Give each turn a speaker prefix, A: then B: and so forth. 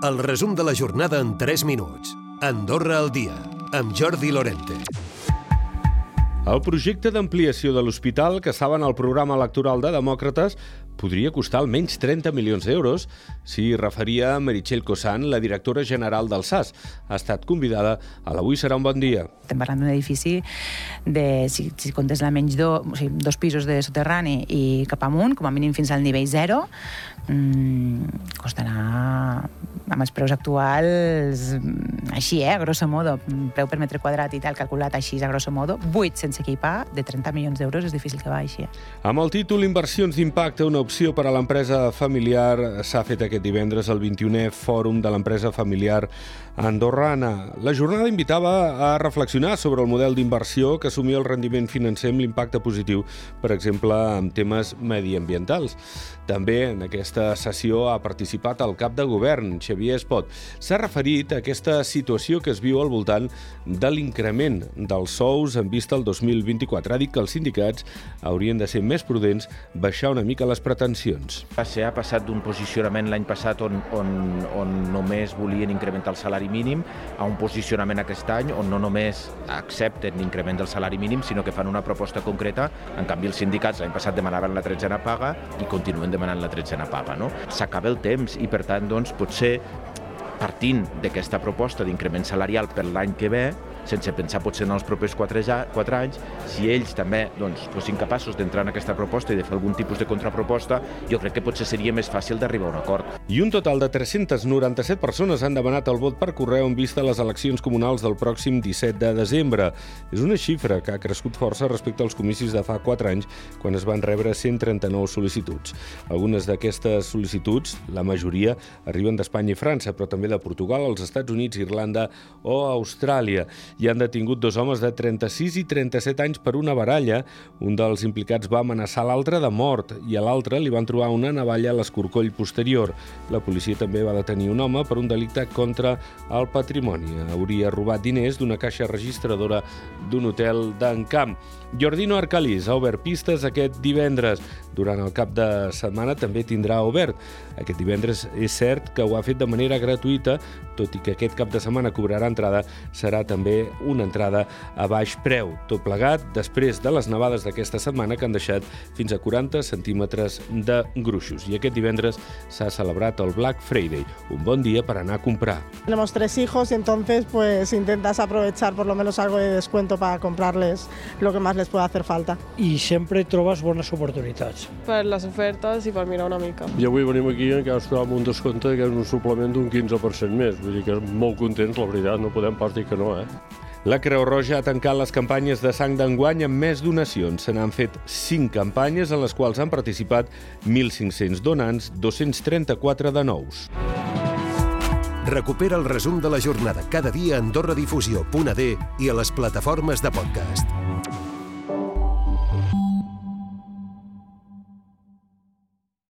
A: El resum de la jornada en 3 minuts. Andorra al dia, amb Jordi Lorente.
B: El projecte d'ampliació de l'hospital, que estava en el programa electoral de Demòcrates, podria costar almenys 30 milions d'euros si referia a Meritxell Cosan, la directora general del SAS. Ha estat convidada a l'Avui serà un bon dia.
C: Estem parlant d'un edifici de, si, si comptes menys do, o sigui, dos pisos de soterrani i cap amunt, com a mínim fins al nivell zero, mmm, costarà amb els preus actuals així, eh, a grosso modo, preu per metre quadrat i tal, calculat així, a grosso modo, 8 sense equipar, de 30 milions d'euros és difícil que baixi. Eh?
B: Amb el títol Inversions d'impacte, una opció per a l'empresa familiar, s'ha fet aquest divendres el 21è Fòrum de l'empresa familiar andorrana. La jornada invitava a reflexionar sobre el model d'inversió que assumia el rendiment financer amb l'impacte positiu, per exemple, en temes mediambientals. També en aquesta sessió ha participat el cap de govern, Xavier Espot. S'ha referit a aquesta situació que es viu al voltant de l'increment dels sous en vista al 2024. Ha dit que els sindicats haurien de ser més prudents, baixar una mica les pretensions.
D: Ha passat d'un posicionament l'any passat on, on, on només volien incrementar el salari mínim a un posicionament aquest any on no només accepten l'increment del salari mínim, sinó que fan una proposta concreta. En canvi, els sindicats l'any passat demanaven la tretzena paga i continuen demanant la tretzena paga. No? S'acaba el temps i, per tant, doncs, potser partint d'aquesta proposta d'increment salarial per l'any que ve, sense pensar potser en els propers 4, ja, 4 anys, si ells també doncs, fossin capaços d'entrar en aquesta proposta i de fer algun tipus de contraproposta, jo crec que potser seria més fàcil d'arribar a un acord.
B: I un total de 397 persones han demanat el vot per correu en vista les eleccions comunals del pròxim 17 de desembre. És una xifra que ha crescut força respecte als comicis de fa 4 anys, quan es van rebre 139 sol·licituds. Algunes d'aquestes sol·licituds, la majoria, arriben d'Espanya i França, però també de Portugal, els Estats Units, Irlanda o Austràlia i han detingut dos homes de 36 i 37 anys per una baralla. Un dels implicats va amenaçar l'altre de mort i a l'altre li van trobar una navalla a l'escorcoll posterior. La policia també va detenir un home per un delicte contra el patrimoni. Hauria robat diners d'una caixa registradora d'un hotel d'Encamp. Jordino Arcalís ha obert pistes aquest divendres. Durant el cap de setmana també tindrà obert. Aquest divendres és cert que ho ha fet de manera gratuïta, tot i que aquest cap de setmana cobrarà entrada, serà també una entrada a baix preu. Tot plegat després de les nevades d'aquesta setmana que han deixat fins a 40 centímetres de gruixos. I aquest divendres s'ha celebrat el Black Friday, un bon dia per anar a comprar.
E: Tenemos tres hijos y entonces pues intentas aprovechar por lo menos algo de descuento para comprarles lo que más les pueda hacer falta.
F: I sempre trobes bones oportunitats.
G: Per les ofertes i per mirar una mica.
H: I avui venim aquí i encara ens trobem un descompte que és un suplement d'un 15% més. Vull dir que molt contents, la veritat, no podem pas dir que no, eh?
B: La Creu Roja ha tancat les campanyes de sang d'enguany amb més donacions. Se n'han fet 5 campanyes en les quals han participat 1.500 donants, 234 de nous.
A: Recupera el resum de la jornada cada dia a AndorraDifusió.d i a les plataformes de podcast.